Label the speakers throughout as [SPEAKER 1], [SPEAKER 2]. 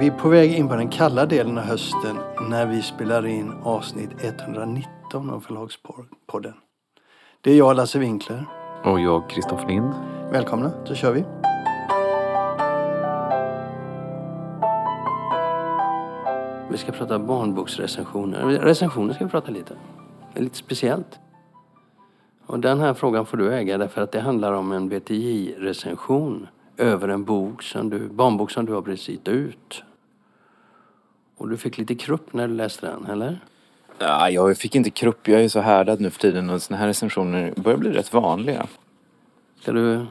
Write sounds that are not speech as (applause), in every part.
[SPEAKER 1] Vi är på väg in på den kalla delen av hösten när vi spelar in avsnitt 119 av Förlagspodden. Det är jag, Lasse Winkler.
[SPEAKER 2] Och jag, Kristoffer Lind.
[SPEAKER 1] Välkomna, så kör vi. Vi ska prata barnboksrecensioner. Recensioner ska vi prata lite. Det är lite speciellt. Och den här frågan får du äga därför att det handlar om en BTJ-recension över en bok som du, barnbok som du har precis ut. Och du fick lite krupp när du läste den, eller?
[SPEAKER 2] Ja, jag fick inte krupp. Jag är så härdad nu för tiden och såna här recensioner börjar bli rätt vanliga.
[SPEAKER 1] Ska du...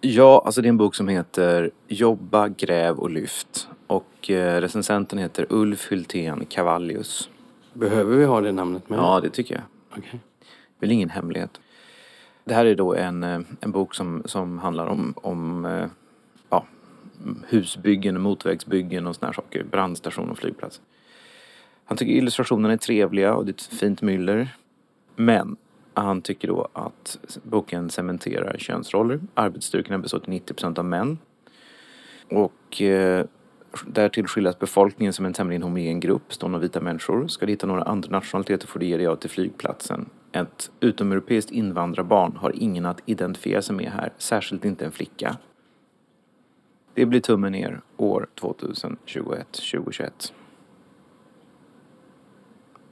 [SPEAKER 2] Ja, alltså det är en bok som heter Jobba, gräv och lyft. Och eh, recensenten heter Ulf Hultén Cavallius.
[SPEAKER 1] Behöver vi ha det namnet med?
[SPEAKER 2] Ja, det tycker jag.
[SPEAKER 1] Okej.
[SPEAKER 2] Det är väl ingen hemlighet. Det här är då en, eh, en bok som, som handlar om, om eh, husbyggen, motorvägsbyggen och såna här saker. Brandstation och flygplats. Han tycker illustrationerna är trevliga och det är ett fint myller. Men han tycker då att boken cementerar könsroller. Arbetsstyrkorna består till 90% av män. Och eh, därtill skildras befolkningen som en tämligen homogen grupp stående av vita människor. Ska du hitta några andra nationaliteter får du ge dig av till flygplatsen. Ett utomeuropeiskt invandrarbarn har ingen att identifiera sig med här, särskilt inte en flicka. Det blir tummen ner år 2021-2021.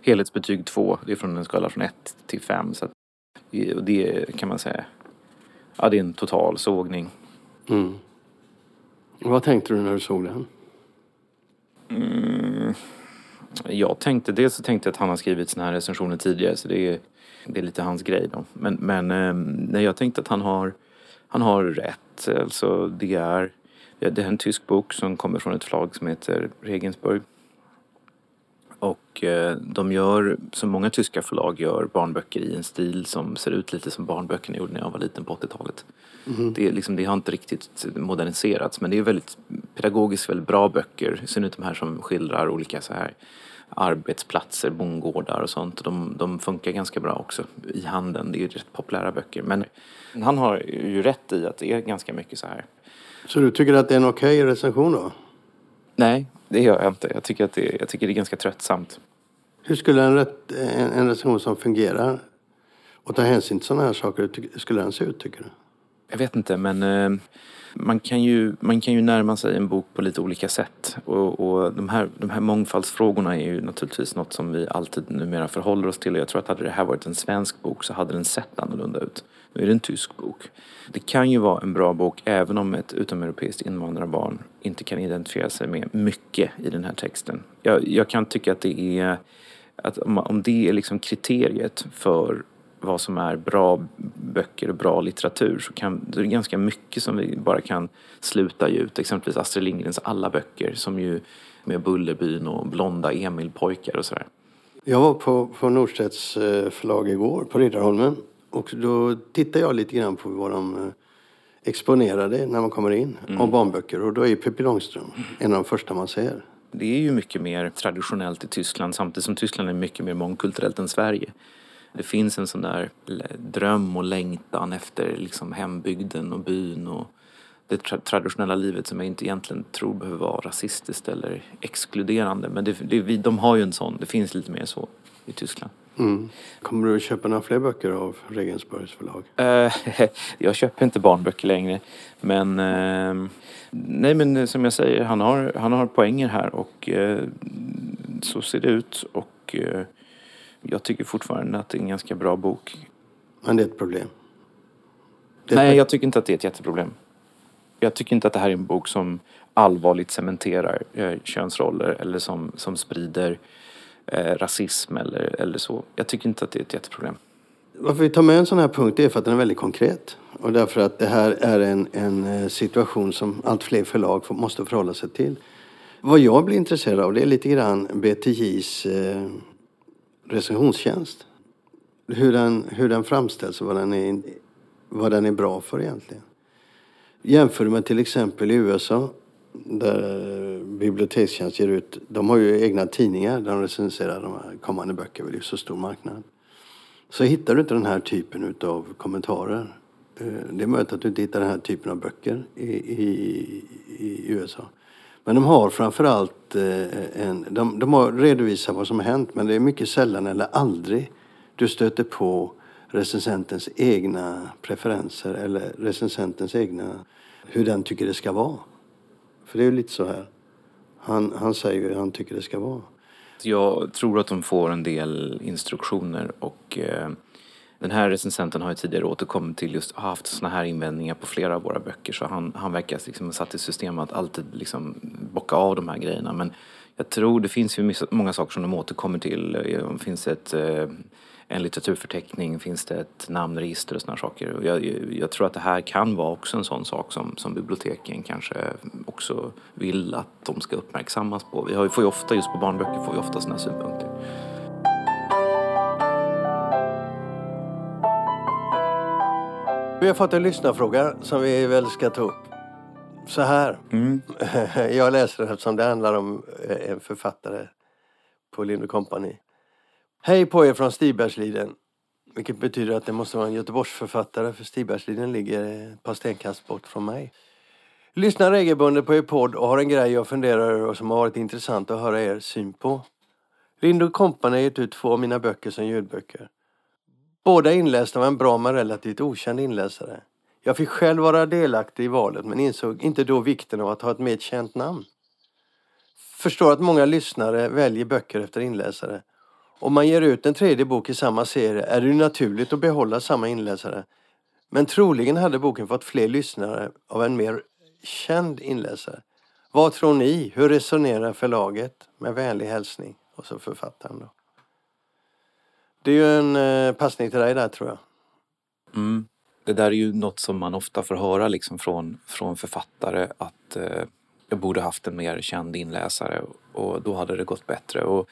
[SPEAKER 2] Helhetsbetyg 2, det är från en skala från 1 till 5. Så det kan man säga, ja det är en total sågning.
[SPEAKER 1] Mm. Vad tänkte du när du såg den?
[SPEAKER 2] Mm. Jag tänkte, dels så tänkte jag att han har skrivit såna här recensioner tidigare så det är, det är lite hans grej då. Men, men eh, nej, jag tänkte att han har, han har rätt. Alltså det är, det är en tysk bok som kommer från ett förlag som heter Regensburg. Och eh, de gör, som många tyska förlag gör, barnböcker i en stil som ser ut lite som barnböckerna gjorde när jag var liten på 80-talet. Det, är liksom, det har inte riktigt moderniserats men det är väldigt pedagogiskt väldigt bra böcker. I synnerhet de här som skildrar olika så här arbetsplatser, bondgårdar och sånt. De, de funkar ganska bra också i handeln. Det är ju rätt populära böcker. Men han har ju rätt i att det är ganska mycket så här.
[SPEAKER 1] Så du tycker att det är en okej recension då?
[SPEAKER 2] Nej, det gör jag inte. Jag tycker att det, jag tycker det är ganska tröttsamt.
[SPEAKER 1] Hur skulle en, rätt, en, en recension som fungerar och tar hänsyn till sådana här saker, ty- skulle den se ut tycker du?
[SPEAKER 2] Jag vet inte men eh, man, kan ju, man kan ju närma sig en bok på lite olika sätt. Och, och de, här, de här mångfaldsfrågorna är ju naturligtvis något som vi alltid numera förhåller oss till. Jag tror att hade det här varit en svensk bok så hade den sett annorlunda ut. Nu är det en tysk bok. Det kan ju vara en bra bok även om ett utomeuropeiskt invandrarbarn inte kan identifiera sig med mycket i den här texten. Jag, jag kan tycka att det är att om, om det är liksom kriteriet för vad som är bra böcker och bra litteratur så kan, det är ganska mycket som vi bara kan sluta ge ut. Exempelvis Astrid Lindgrens alla böcker som ju med Bullerbyn och Blonda Emil-pojkar och sådär.
[SPEAKER 1] Jag var på, på Norstedts eh, förlag igår på Riddarholmen och då tittade jag lite grann på vad de eh, exponerade när man kommer in av barnböcker och då är ju Pippi Långstrump en av de första man ser.
[SPEAKER 2] Det är ju mycket mer traditionellt i Tyskland samtidigt som Tyskland är mycket mer mångkulturellt än Sverige. Det finns en sån där dröm och längtan efter liksom hembygden och byn och det tra- traditionella livet som jag inte egentligen tror behöver vara rasistiskt eller exkluderande. Men det, det, vi- de har ju en sån, det finns lite mer så i Tyskland.
[SPEAKER 1] Mm. Kommer du att köpa några fler böcker av Regensburgs förlag?
[SPEAKER 2] Eh, (laughs) jag köper inte barnböcker längre. Men eh, nej men som jag säger, han har, han har poänger här och eh, så ser det ut. Och eh, jag tycker fortfarande att det är en ganska bra bok.
[SPEAKER 1] Men det är ett problem. Det
[SPEAKER 2] Nej, jag tycker inte att det är ett jätteproblem. Jag tycker inte att det här är en bok som allvarligt cementerar eh, könsroller eller som, som sprider eh, rasism eller, eller så. Jag tycker inte att det är ett jätteproblem.
[SPEAKER 1] Varför vi tar med en sån här punkt är för att den är väldigt konkret. Och därför att det här är en, en eh, situation som allt fler förlag måste förhålla sig till. Vad jag blir intresserad av det är lite grann BTJs eh, recensionstjänst. Hur den, hur den framställs och vad den, är, vad den är bra för egentligen. Jämför med till exempel i USA där Bibliotekstjänst ger ut, de har ju egna tidningar där de recenserar de här kommande böcker, det är ju så stor marknad. Så hittar du inte den här typen av kommentarer. Eh, det är möjligt att du inte hittar den här typen av böcker i, i, i USA. Men de har framförallt eh, en, de, de har redovisat vad som har hänt men det är mycket sällan eller aldrig du stöter på recensentens egna preferenser eller recensentens egna, hur den tycker det ska vara. För det är ju lite så här. Han, han säger ju hur han tycker det ska vara.
[SPEAKER 2] Jag tror att de får en del instruktioner och eh, den här recensenten har ju tidigare återkommit till just haft såna här invändningar på flera av våra böcker så han, han verkar liksom satt i system att alltid liksom bocka av de här grejerna men jag tror det finns ju många saker som de återkommer till. Eh, det finns ett eh, en litteraturförteckning, finns det ett namnregister och sådana saker. Jag, jag, tror att det här kan vara också en sån sak som, som biblioteken kanske också vill att de ska uppmärksammas på. Vi har, får ju ofta, just på barnböcker, får vi ofta sådana synpunkter.
[SPEAKER 1] Vi har fått en lyssnarfråga som vi väl ska ta upp. Så här. Mm. (laughs) Jag läser den eftersom det handlar om eh, en författare på Lind Company. Hej på er från Stibergsliden. Vilket betyder att det måste vara en Göteborgsförfattare för Stibergsliden ligger ett par stenkast bort från mig. Lyssnar regelbundet på er podd och har en grej jag funderar över och som har varit intressant att höra er syn på. Lind Company har gett ut två av mina böcker som ljudböcker. Båda inlästa av en bra men relativt okänd inläsare. Jag fick själv vara delaktig i valet men insåg inte då vikten av att ha ett mer känt namn. Förstår att många lyssnare väljer böcker efter inläsare om man ger ut en tredje bok i samma serie är det naturligt att behålla samma inläsare. Men troligen hade boken fått fler lyssnare av en mer känd inläsare. Vad tror ni? Hur resonerar förlaget? Med vänlig hälsning. Och så författaren då. Det är ju en eh, passning till dig där tror jag.
[SPEAKER 2] Mm. Det där är ju något som man ofta får höra liksom från, från författare att eh, jag borde haft en mer känd inläsare och då hade det gått bättre. Och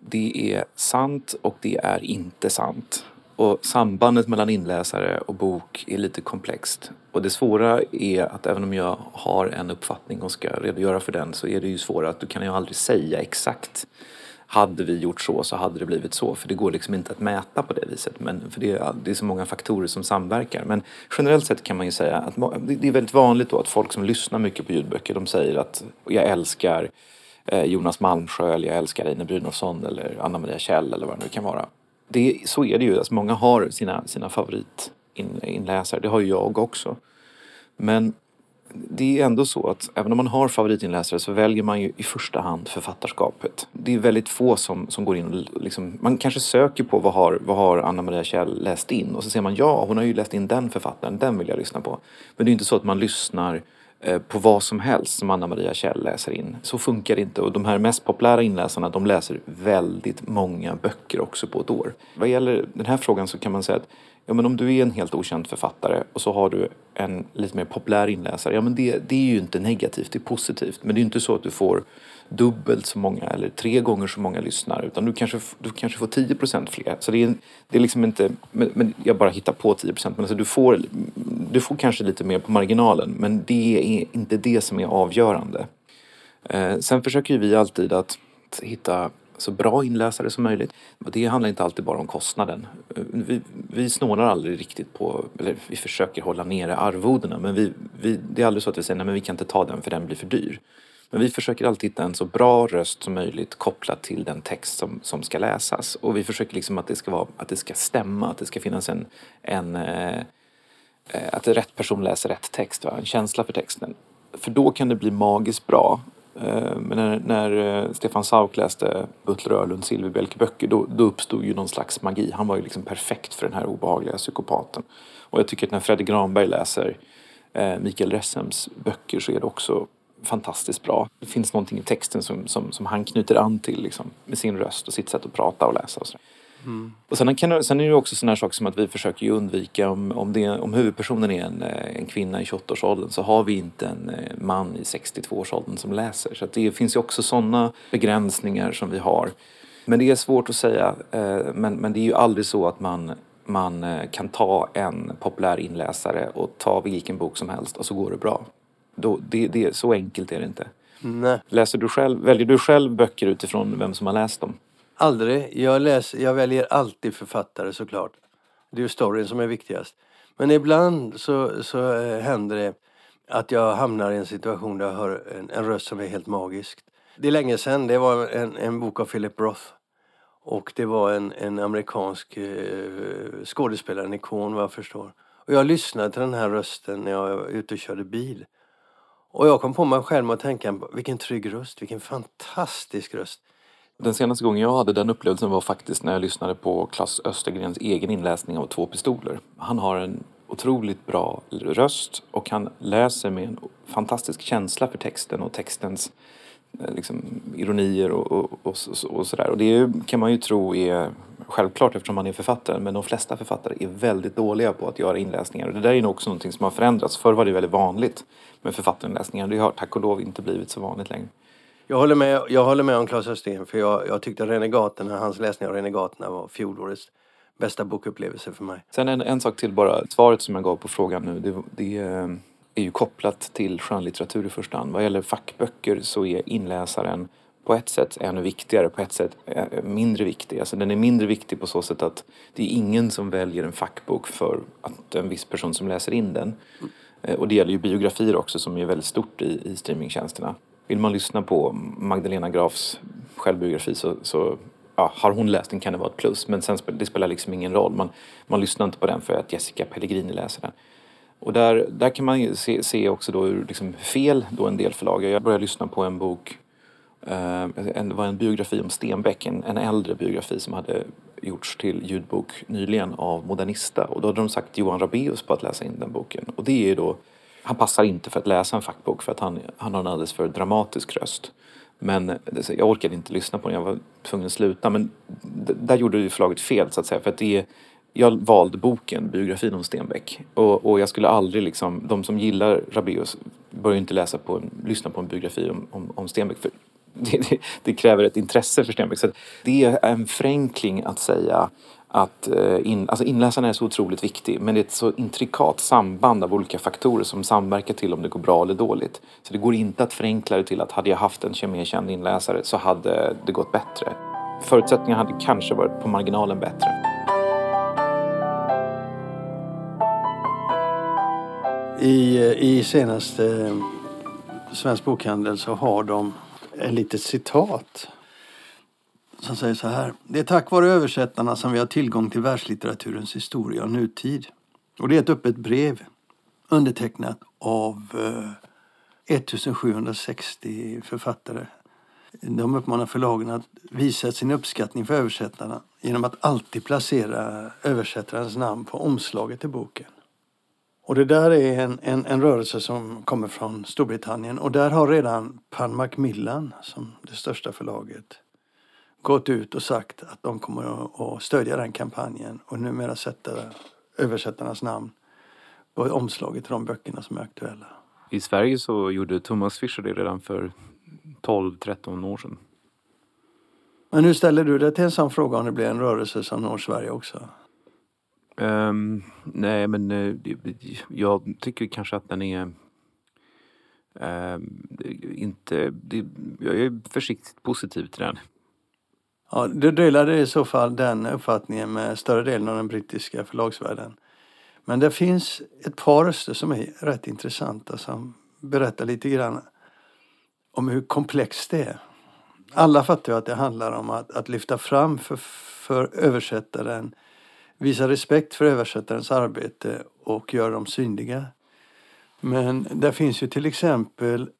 [SPEAKER 2] det är sant och det är inte sant. Och sambandet mellan inläsare och bok är lite komplext. Och det svåra är att även om jag har en uppfattning och ska redogöra för den så är det ju svårare att du kan ju aldrig säga exakt hade vi gjort så så hade det blivit så. För det går liksom inte att mäta på det viset. Men för det är, det är så många faktorer som samverkar. Men generellt sett kan man ju säga att det är väldigt vanligt då att folk som lyssnar mycket på ljudböcker de säger att jag älskar eh, Jonas Malmsjö eller jag älskar Einar Brynolfsson eller Anna Maria Kjell eller vad det nu kan vara. Det, så är det ju. Alltså många har sina, sina favoritinläsare. Det har ju jag också. Men det är ändå så att även om man har favoritinläsare så väljer man ju i första hand författarskapet. Det är väldigt få som, som går in och liksom, man kanske söker på vad har, vad har Anna Maria Kjell läst in och så ser man ja, hon har ju läst in den författaren, den vill jag lyssna på. Men det är inte så att man lyssnar eh, på vad som helst som Anna Maria Kjell läser in. Så funkar det inte och de här mest populära inläsarna de läser väldigt många böcker också på ett år. Vad gäller den här frågan så kan man säga att ja, men om du är en helt okänd författare och så har du en lite mer populär inläsare, ja men det, det är ju inte negativt, det är positivt. Men det är ju inte så att du får dubbelt så många eller tre gånger så många lyssnare utan du kanske, du kanske får 10 procent fler. Så det är, det är liksom inte, men, men jag bara hittar på 10 procent. Men alltså du, får, du får kanske lite mer på marginalen men det är inte det som är avgörande. Eh, sen försöker vi alltid att hitta så bra inläsare som möjligt. Det handlar inte alltid bara om kostnaden. Vi, vi snålar aldrig riktigt på, eller vi försöker hålla nere arvodena men vi, vi, det är aldrig så att vi säger nej men vi kan inte ta den för den blir för dyr. Men vi försöker alltid hitta en så bra röst som möjligt kopplat till den text som, som ska läsas. Och vi försöker liksom att det ska, vara, att det ska stämma, att det ska finnas en, en eh, att rätt person läser rätt text, va? en känsla för texten. För då kan det bli magiskt bra. Eh, men när, när eh, Stefan Sauk läste Butler Öhlund Silverbjälke-böcker då, då uppstod ju någon slags magi. Han var ju liksom perfekt för den här obehagliga psykopaten. Och jag tycker att när Fredrik Granberg läser eh, Mikael Ressems böcker så är det också fantastiskt bra. Det finns någonting i texten som, som, som han knyter an till liksom, med sin röst och sitt sätt att prata och läsa. Och, så. Mm. och sen, kan, sen är det också sådana saker som att vi försöker undvika om, om, det, om huvudpersonen är en, eh, en kvinna i 28-årsåldern så har vi inte en eh, man i 62-årsåldern som läser. Så det finns ju också sådana begränsningar som vi har. Men det är svårt att säga. Eh, men, men det är ju aldrig så att man man kan ta en populär inläsare och ta vilken bok som helst och så går det bra. Då, det, det, så enkelt är det inte.
[SPEAKER 1] Nej.
[SPEAKER 2] Läser du själv, väljer du själv böcker utifrån vem som har läst dem?
[SPEAKER 1] Aldrig. Jag, läser, jag väljer alltid författare såklart. Det är ju storyn som är viktigast. Men ibland så, så eh, händer det att jag hamnar i en situation där jag hör en, en röst som är helt magisk. Det är länge sedan, det var en, en bok av Philip Roth. Och det var en, en amerikansk eh, skådespelare, en ikon vad jag förstår. Och jag lyssnade till den här rösten när jag var ute och körde bil. Och jag kom på mig själv med att tänka, vilken trygg röst, vilken fantastisk röst.
[SPEAKER 2] Den senaste gången jag hade den upplevelsen var faktiskt när jag lyssnade på Klas Östergrens egen inläsning av Två pistoler. Han har en otroligt bra röst och han läser med en fantastisk känsla för texten och textens eh, liksom, ironier och, och, och, och sådär. Och det kan man ju tro är självklart eftersom man är författare men de flesta författare är väldigt dåliga på att göra inläsningar. Och det där är nog också någonting som har förändrats. Förr var det väldigt vanligt med författarinläsningar. Det har tack och lov inte blivit så vanligt längre.
[SPEAKER 1] Jag håller med, jag håller med om Claes Östergren för jag, jag tyckte Renegaterna, hans läsning av Renegaterna var fjolårets bästa bokupplevelse för mig.
[SPEAKER 2] Sen en, en sak till bara. Svaret som jag gav på frågan nu det, det är ju kopplat till skönlitteratur i första hand. Vad gäller fackböcker så är inläsaren på ett sätt ännu viktigare, på ett sätt eh, mindre viktig. Alltså den är mindre viktig på så sätt att det är ingen som väljer en fackbok för att en viss person som läser in den. Mm. Och det gäller ju biografier också som är väldigt stort i, i streamingtjänsterna. Vill man lyssna på Magdalena Grafs självbiografi så, så ja, har hon läst den kan det vara ett plus. Men sen det spelar liksom ingen roll. Man, man lyssnar inte på den för att Jessica Pellegrini läser den. Och där, där kan man se, se också då hur liksom fel då en del förlag Jag började lyssna på en bok, eh, en, det var en biografi om Stenbeck, en, en äldre biografi som hade gjorts till ljudbok nyligen av Modernista. Och då hade de sagt Johan Rabeus på att läsa in den boken. Och det är då han passar inte för att läsa en fackbok för att han, han har en alldeles för dramatisk röst. Men jag orkade inte lyssna på den, jag var tvungen att sluta. Men där gjorde ju förlaget fel så att säga. För att det, jag valde boken, biografin om Stenbeck. Och, och jag skulle aldrig liksom, de som gillar Rabeus ju inte läsa på lyssna på en biografi om, om, om Stenbeck. För (laughs) det, det, det, kräver ett intresse för Stenbeck. Så det är en förenkling att säga att eh, in, alltså inläsaren är så otroligt viktig men det är ett så intrikat samband av olika faktorer som samverkar till om det går bra eller dåligt. Så det går inte att förenkla det till att hade jag haft en kemikänd inläsare så hade det gått bättre. Förutsättningarna hade kanske varit på marginalen bättre.
[SPEAKER 1] I, I senaste eh, Svensk Bokhandel så har de ett litet citat som säger så här. Det är tack vare översättarna som vi har tillgång till världslitteraturens historia och nutid. Och det är ett öppet brev undertecknat av eh, 1760 författare. De uppmanar förlagen att visa sin uppskattning för översättarna genom att alltid placera översättarens namn på omslaget till boken. Och det där är en, en, en, rörelse som kommer från Storbritannien och där har redan Pan Macmillan, som det största förlaget, gått ut och sagt att de kommer att stödja den kampanjen och numera sätta översättarnas namn på omslaget till de böckerna som är aktuella.
[SPEAKER 2] I Sverige så gjorde Thomas Fischer det redan för 12-13 år sedan.
[SPEAKER 1] Men hur ställer du dig till en sån fråga om det blir en rörelse som når Sverige också?
[SPEAKER 2] Um, nej, men uh, jag tycker kanske att den är uh, inte... Det, jag är försiktigt positiv till den.
[SPEAKER 1] Ja, du delade i så fall den uppfattningen med större delen av den brittiska förlagsvärlden. Men det finns ett par röster som är rätt intressanta som berättar lite grann om hur komplext det är. Alla fattar ju att det handlar om att, att lyfta fram för, för översättaren, visa respekt för översättarens arbete och göra dem synliga. Men det finns ju till exempel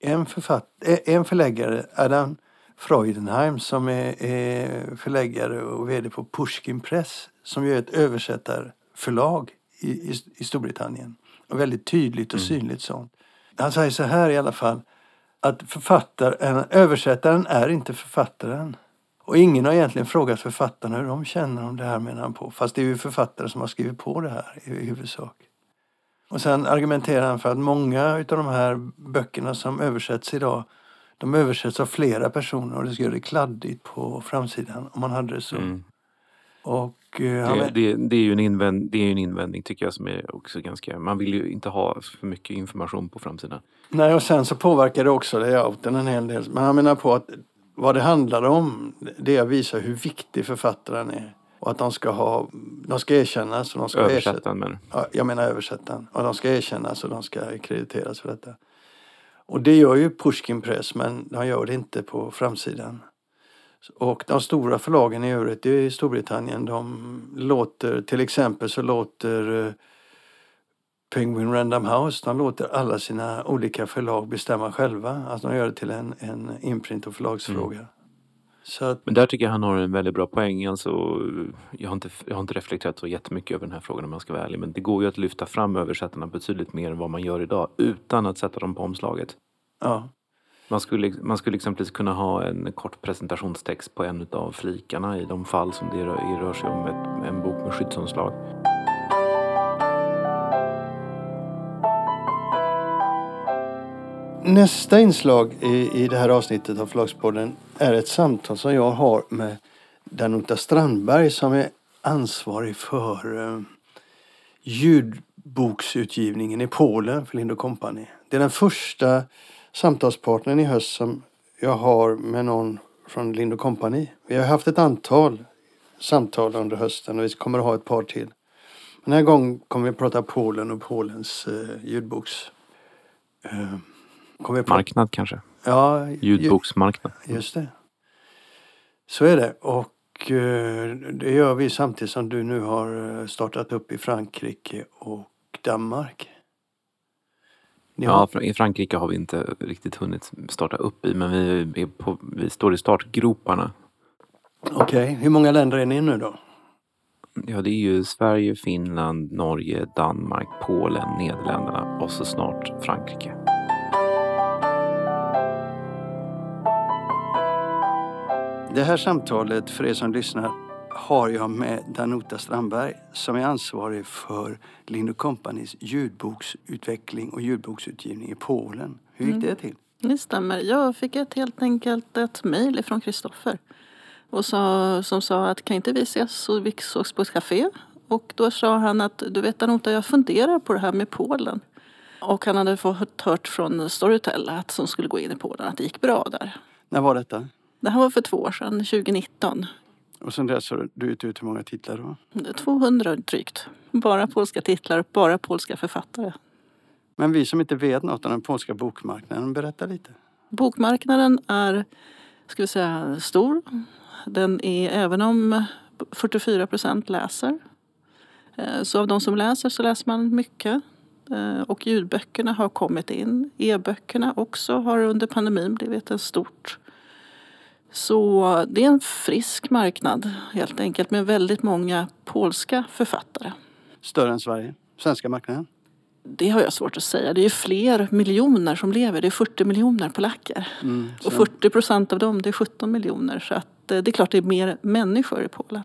[SPEAKER 1] en, författ, en förläggare, Adam Freudenheim som är, är förläggare och vd på Pushkin Press som ju är ett översättarförlag i, i, i Storbritannien. Och väldigt tydligt och mm. synligt sånt. Han säger så här i alla fall att författaren, översättaren är inte författaren. Och ingen har egentligen frågat författarna hur de känner om det här menar han på. Fast det är ju författare som har skrivit på det här i huvudsak. Och sen argumenterar han för att många av de här böckerna som översätts idag de översätts av flera personer och det skulle göra det kladdigt på framsidan om man hade det så. Mm.
[SPEAKER 2] Och, eh, det, det, det, är ju en invänd, det är en invändning tycker jag som är också ganska, man vill ju inte ha för mycket information på framsidan.
[SPEAKER 1] Nej och sen så påverkar det också layouten en hel del. Men han menar på att vad det handlar om det är att visa hur viktig författaren är. Och att de ska, ha, de ska erkännas och de ska
[SPEAKER 2] Översättaren menar
[SPEAKER 1] Ja, jag menar översättaren. Och de ska erkännas och de ska krediteras för detta. Och det gör ju Pushkin Press men de gör det inte på framsidan. Och de stora förlagen i övrigt i Storbritannien de låter, till exempel så låter eh, Penguin Random House, de låter alla sina olika förlag bestämma själva. Alltså de gör det till en, en imprint och förlagsfråga. Mm att,
[SPEAKER 2] Men där tycker jag han har en väldigt bra poäng. Alltså, jag, har inte, jag har inte reflekterat så jättemycket över den här frågan om jag ska vara ärlig. Men det går ju att lyfta fram översättarna betydligt mer än vad man gör idag utan att sätta dem på omslaget.
[SPEAKER 1] ja.
[SPEAKER 2] Man skulle, man skulle exempelvis kunna ha en kort presentationstext på en av flikarna i de fall som det rör, rör sig om ett, en bok med skyddsomslag.
[SPEAKER 1] Nästa inslag i, i det här avsnittet av Förlagspodden är ett samtal som jag har med Danuta Strandberg som är ansvarig för eh, ljudboksutgivningen i Polen för Lind Company. Det är den första samtalspartnern i höst som jag har med någon från Lind Company. Vi har haft ett antal samtal under hösten och vi kommer att ha ett par till. Den här gången kommer vi att prata Polen och Polens eh, ljudboks... Eh, prata-
[SPEAKER 2] Marknad kanske?
[SPEAKER 1] Ja, ju-
[SPEAKER 2] Ljudboksmarknad.
[SPEAKER 1] Just det. Så är det. Och eh, det gör vi samtidigt som du nu har eh, startat upp i Frankrike och Danmark. Ni
[SPEAKER 2] Ja,
[SPEAKER 1] har,
[SPEAKER 2] i Frankrike har vi inte riktigt hunnit starta upp i men vi, är på, vi står i startgroparna.
[SPEAKER 1] Okej, hur många länder är ni nu då?
[SPEAKER 2] Ja, det är ju Sverige, Finland, Norge, Danmark, Polen, Nederländerna och så snart Frankrike.
[SPEAKER 1] Det här samtalet, för er som lyssnar, har jag med Danuta Strandberg som är ansvarig för Lind Companys ljudboksutveckling och ljudboksutgivning i Polen. Hur gick det till?
[SPEAKER 3] Det stämmer. Jag fick ett, helt enkelt ett mejl från Kristoffer. Och sa, som sa att kan inte vi ses? Så vi sågs på ett café. Och då sa han att du vet Anota, jag funderar på det här med Polen. Och han hade fått hört från Storytel att som skulle gå in i Polen att det gick bra där.
[SPEAKER 1] När var detta?
[SPEAKER 3] Det här var för två år sedan, 2019.
[SPEAKER 1] Och sen dess har du ut ut hur många titlar då?
[SPEAKER 3] 200 drygt. Bara polska titlar, bara polska författare.
[SPEAKER 1] Men vi som inte vet något om den polska bokmarknaden, berätta lite.
[SPEAKER 3] Bokmarknaden är ska vi säga, stor. Den är, även om 44 procent läser, eh, så av de som läser så läser man mycket. Eh, Och ljudböckerna har kommit in. E-böckerna också har under pandemin blivit ett stort. Så det är en frisk marknad helt enkelt med väldigt många polska författare.
[SPEAKER 1] Större än Sverige? Svenska marknaden?
[SPEAKER 3] Det har jag svårt att säga. Det är fler miljoner som lever. Det är 40 miljoner polacker.
[SPEAKER 1] Mm,
[SPEAKER 3] Och
[SPEAKER 1] så-
[SPEAKER 3] 40 procent av dem, det är 17 miljoner. Så att eh, det är klart det är mer människor i Polen.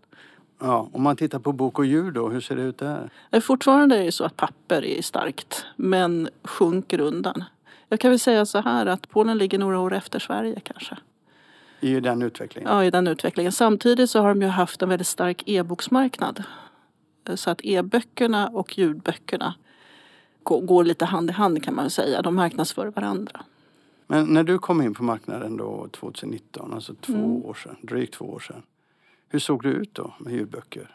[SPEAKER 1] Ja, om man tittar på bok och ljud då, hur ser det ut där?
[SPEAKER 3] Eh, Fortfarande är det så att papper är starkt, men sjunker undan. Jag kan väl säga så här att Polen ligger några år efter Sverige kanske.
[SPEAKER 1] I den utvecklingen?
[SPEAKER 3] Ja, i den utvecklingen. Samtidigt så har de ju haft en väldigt stark e-boksmarknad. Eh, Så att e-böckerna och ljudböckerna gå- går lite hand i hand kan man säga. De marknadsför varandra.
[SPEAKER 1] Men när du kom in på marknaden då 2019, alltså två
[SPEAKER 3] Mm.
[SPEAKER 1] år sedan, drygt två år sedan. Hur såg det ut då med ljudböcker?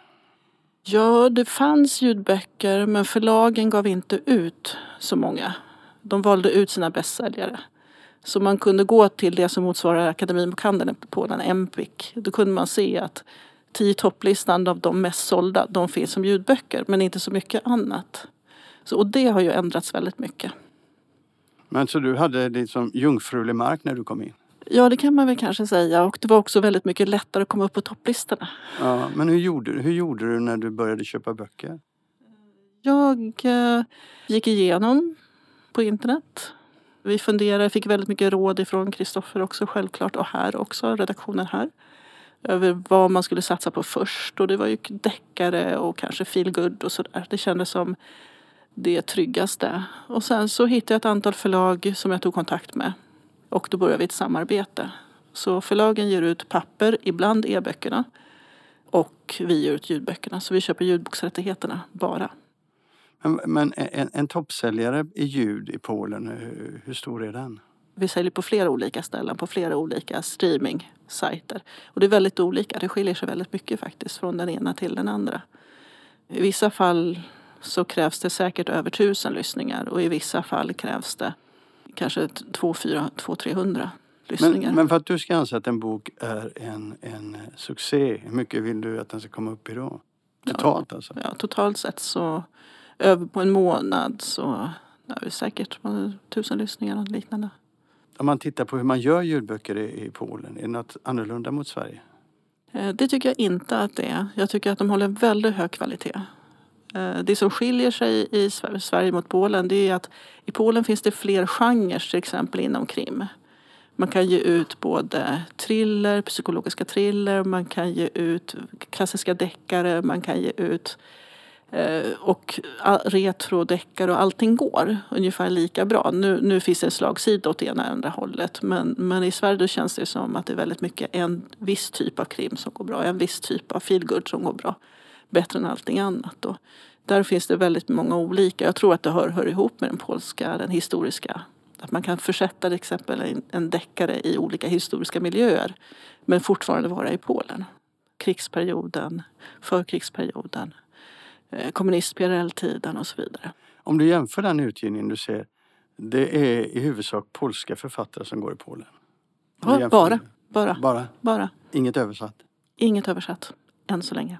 [SPEAKER 3] Ja, det fanns ljudböcker men förlagen gav inte ut så många. De valde ut sina bästsäljare. Så man kunde gå till det som motsvarar Akademibokhandeln i Polen, Empik. Då kunde man se att tio topplistan av de mest sålda, de finns som ljudböcker men inte så mycket annat. Så, och det har ju ändrats väldigt mycket.
[SPEAKER 1] Men så du hade liksom jungfrulig mark när du kom in?
[SPEAKER 3] Ja, det kan man väl kanske säga. Och det var också väldigt mycket lättare att komma upp på topplistorna.
[SPEAKER 1] Ja, men hur gjorde, du- hur gjorde du när du började köpa böcker?
[SPEAKER 3] Jag eh, gick igenom på internet. Vi funderade, fick väldigt mycket råd ifrån Kristoffer också självklart och här också, redaktionen här. Över vad man skulle satsa på först och det var ju deckare och kanske feelgood och sådär. Det kändes som det tryggaste. Och sen så hittade jag ett antal förlag som jag tog kontakt med. Och då började vi ett samarbete. Så förlagen ger ut papper, ibland e-böckerna. Och vi ger ut ljudböckerna. Så vi köper ljudboksrättigheterna bara.
[SPEAKER 1] Men, men en, en toppsäljare i ljud i Polen, hur, hur stor är den?
[SPEAKER 3] Vi säljer på flera olika ställen, på flera olika streaming-sajter. Och det är väldigt olika. Det skiljer sig väldigt mycket faktiskt från den ena till den andra. I vissa fall så krävs det säkert över tusen lyssningar och i vissa fall krävs det kanske 200-300 lyssningar.
[SPEAKER 4] Men, men för att du ska anse att en bok är en, en succé, hur mycket vill du att den ska komma upp i då? Totalt ja, alltså?
[SPEAKER 3] Ja, totalt sett så över på en månad så är det säkert tusen lyssningar och liknande.
[SPEAKER 4] Om man tittar på hur man gör ljudböcker i, i Polen, är det något annorlunda mot Sverige?
[SPEAKER 3] Eh, det tycker jag inte att det är. Jag tycker att de håller en väldigt hög kvalitet. Eh, det som skiljer sig i Sverige mot Polen det är att i Polen finns det fler genrer till exempel inom krim. Man kan ge ut både thriller, psykologiska thriller, man kan ge ut klassiska deckare, man kan ge ut Eh, och och retrodeckare och allting går ungefär lika bra. Nu, nu finns det en slagsida åt ena andra hållet men, men i Sverige då känns det som att det är väldigt mycket en viss typ av krim som går bra, en viss typ av feelgood som går bra. Bättre än allting annat. Då. Där finns det väldigt många olika. Jag tror att det hör, hör ihop med den polska, den historiska att man kan försätta till exempel en, en deckare i olika historiska miljöer men fortfarande vara i Polen. Krigsperioden, förkrigsperioden, kommunist-PRL-tiden och så vidare.
[SPEAKER 4] Om du jämför den utgivningen du ser, det är i huvudsak polska författare som går i Polen?
[SPEAKER 3] Ja, bara, bara,
[SPEAKER 4] bara.
[SPEAKER 3] Bara.
[SPEAKER 4] Inget översatt?
[SPEAKER 3] Inget översatt, än så länge.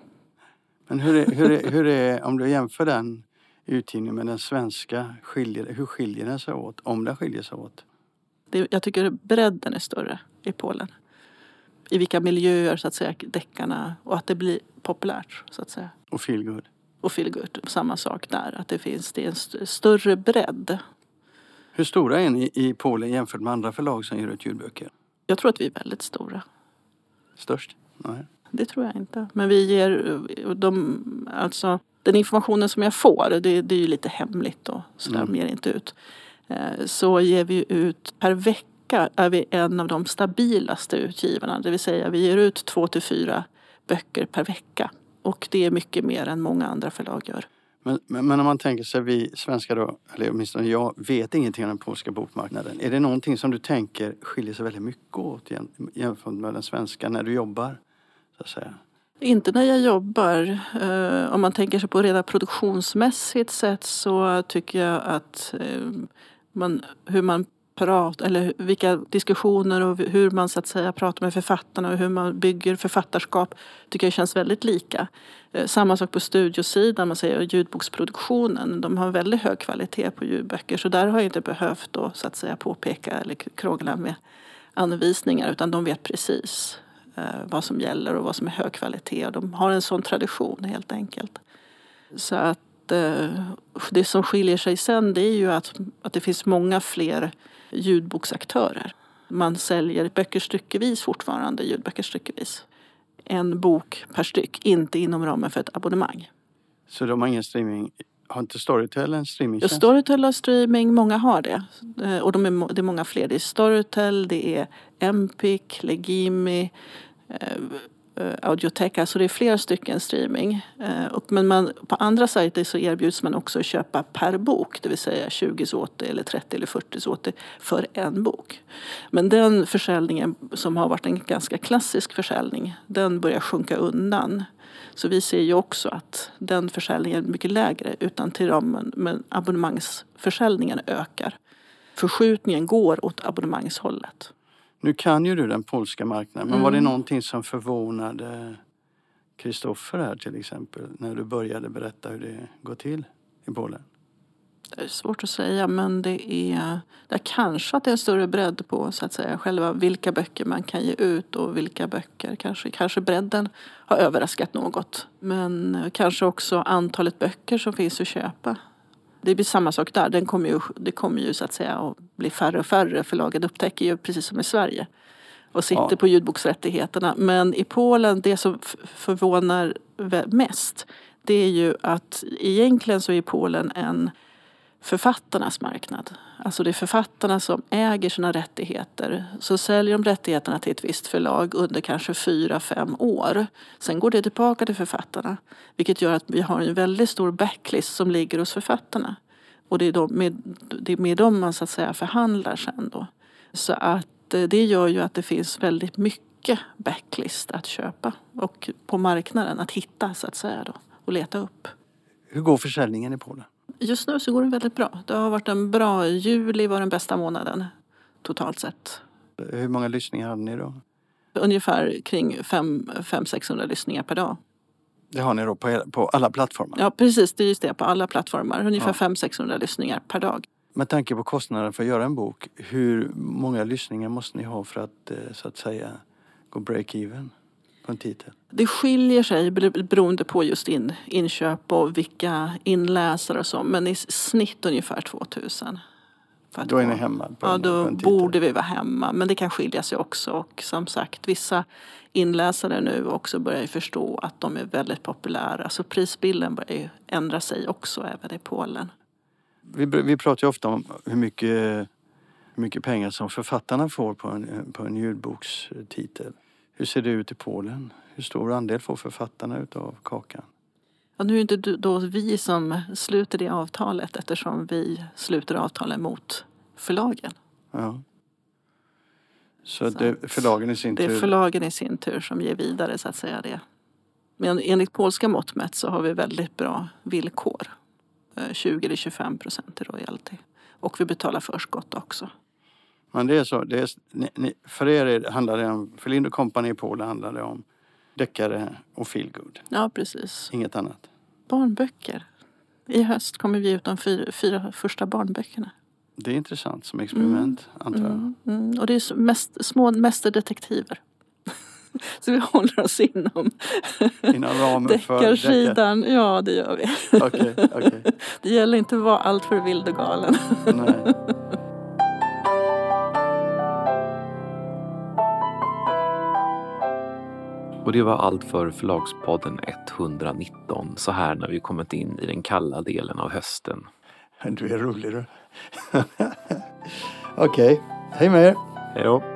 [SPEAKER 4] Men hur är, hur är, hur är om du jämför den utgivningen med den svenska, skiljer, hur skiljer den sig åt? Om den skiljer sig åt?
[SPEAKER 3] Det, jag tycker bredden är större i Polen. I vilka miljöer så att säga deckarna och att det blir populärt så att säga.
[SPEAKER 4] Och feelgood?
[SPEAKER 3] Och feelgood, samma sak där. Att det finns det är en större bredd.
[SPEAKER 4] Hur stora är ni i Polen jämfört med andra förlag som ger ut ljudböcker?
[SPEAKER 3] Jag tror att vi är väldigt stora.
[SPEAKER 4] Störst? Nej.
[SPEAKER 3] Det tror jag inte. Men vi ger de, alltså den informationen som jag får, det, det är ju lite hemligt och sådär, mm. mer inte ut. Eh, så ger vi ut per vecka är vi en av de stabilaste utgivarna. Det vill säga vi ger ut två till fyra böcker per vecka. Och det är mycket mer än många andra förlag gör.
[SPEAKER 4] Men, men, men om man tänker sig vi svenskar då, eller åtminstone jag, vet ingenting om den polska bokmarknaden. Är det någonting som du tänker skiljer sig väldigt mycket åt jämfört med den svenska när du jobbar? Så att säga?
[SPEAKER 3] Inte när jag jobbar. Eh, om man tänker sig på reda produktionsmässigt sett så tycker jag att eh, man, hur man prat, eller vilka diskussioner och hur man så att säga pratar med författarna och hur man bygger författarskap tycker jag känns väldigt lika. Eh, samma sak på studiosidan, man säger ljudboksproduktionen. De har väldigt hög kvalitet på ljudböcker så där har jag inte behövt då, så att säga påpeka eller krångla med anvisningar utan de vet precis eh, vad som gäller och vad som är hög kvalitet. De har en sån tradition helt enkelt. Så att eh, det som skiljer sig sen det är ju att, att det finns många fler ljudboksaktörer. Man säljer böcker styckevis fortfarande, ljudböcker styckevis. En bok per styck, inte inom ramen för ett abonnemang.
[SPEAKER 4] Så de har ingen streaming har inte Storytel en streamingtjänst?
[SPEAKER 3] Storytel har streaming, många har det. Eh, och de är, det är många fler. Det är Storytel, det är Empic, Legimi, Eh, Audiotech, alltså Audioteca. Så det är flera stycken streaming. Eh, och, men man, på andra sajter så erbjuds man också att köpa per bok. Det vill säga 20 zloty eller 30 eller 40 zloty för en bok. Men den försäljningen som har varit en ganska klassisk försäljning den börjar sjunka undan. Så vi ser ju också att den försäljningen är mycket lägre utan till ramen, men abonnemangsförsäljningen ökar. Förskjutningen går åt abonnemangshållet.
[SPEAKER 4] Nu kan ju du den polska marknaden, men mm. var det mm. någonting som förvånade Kristoffer här till exempel när du började berätta hur det går till i Polen?
[SPEAKER 3] Det är svårt att säga men det är, det är kanske att det är en större bredd på så att säga själva vilka böcker man kan ge ut och vilka böcker. Kanske, kanske bredden har överraskat något. Men kanske också antalet böcker som finns att köpa. Det blir samma sak där. Den kommer ju, det kommer ju så att säga att bli färre och färre. Förlagen upptäcker ju precis som i Sverige och sitter ja. på ljudboksrättigheterna. Men i Polen, det som förvånar mest det är ju att egentligen så är Polen en författarnas marknad. Alltså det är författarna som äger sina rättigheter. Så säljer de rättigheterna till ett visst förlag under kanske fyra, fem år. Sen går det tillbaka till författarna. Vilket gör att vi har en väldigt stor backlist som ligger hos författarna. Och det är, de, med, det är med dem man så att säga förhandlar sen då. Så att eh, det gör ju att det finns väldigt mycket backlist att köpa och på marknaden att hitta så att säga då och leta upp.
[SPEAKER 4] Hur går försäljningen i Polen?
[SPEAKER 3] Just nu så går det väldigt bra. Det har varit en bra, juli var den bästa månaden totalt sett.
[SPEAKER 4] Hur många lyssningar hade ni då?
[SPEAKER 3] Ungefär kring 500-600 lyssningar per dag.
[SPEAKER 4] Det har ni då på, på alla plattformar?
[SPEAKER 3] Ja precis, det är just det på alla plattformar. Ungefär
[SPEAKER 4] Ja.
[SPEAKER 3] 500-600 lyssningar per dag.
[SPEAKER 4] Med tanke på kostnaden för att göra en bok, hur många lyssningar måste ni ha för att eh, så att säga gå break-even på en titel?
[SPEAKER 3] Det skiljer sig bero- beroende på just in, inköp och vilka inläsare och så. Men i snitt ungefär 2000. För
[SPEAKER 4] Då är ni hemma
[SPEAKER 3] Ja, då borde vi vara hemma. Men det kan skilja sig också. Och som sagt, vissa inläsare nu också börjar förstå att de är väldigt populära. Så prisbilden börjar ju ändra sig också även i Polen.
[SPEAKER 4] Vi, vi pratar ju ofta om hur mycket, hur mycket pengar som författarna får på en, på en ljudbokstitel. Hur ser det ut i Polen? Hur stor andel får författarna utav kakan?
[SPEAKER 3] Och nu är det inte då vi som sluter det avtalet eftersom vi sluter avtalen mot förlagen.
[SPEAKER 4] Ja. Så,
[SPEAKER 3] Så
[SPEAKER 4] det, förlagen i sin
[SPEAKER 3] Det är
[SPEAKER 4] tur...
[SPEAKER 3] förlagen i sin tur som ger vidare så att säga det. Men enligt polska mått mätt så har vi väldigt bra villkor. Eh, 20-25 procent i royalty. Och vi betalar förskott också.
[SPEAKER 4] Men det är så. Det är, ni, ni, för er är, det- handlar det om... För Lind Company i Polen handlar det om deckare och feelgood.
[SPEAKER 3] Ja, precis.
[SPEAKER 4] Inget annat.
[SPEAKER 3] Barnböcker. I höst kommer vi ut de fyra, fyra första barnböckerna.
[SPEAKER 4] Det är intressant som experiment, antar jag.
[SPEAKER 3] Mm, mm. Och det är mest, små mästerdetektiver. (laughs) så vi håller oss inom (laughs)
[SPEAKER 4] Inom ramen
[SPEAKER 3] deckarsidan. Ja, det gör vi.
[SPEAKER 4] Okej, okej. (laughs)
[SPEAKER 3] Det gäller inte att vara alltför vild och galen.
[SPEAKER 4] Nej.
[SPEAKER 2] Och det var allt för Förlagspodden 119 så här när vi kommit in i den kalla delen av hösten.
[SPEAKER 4] Du är rolig du. (laughs) Okej, hej med er.
[SPEAKER 2] Hej då!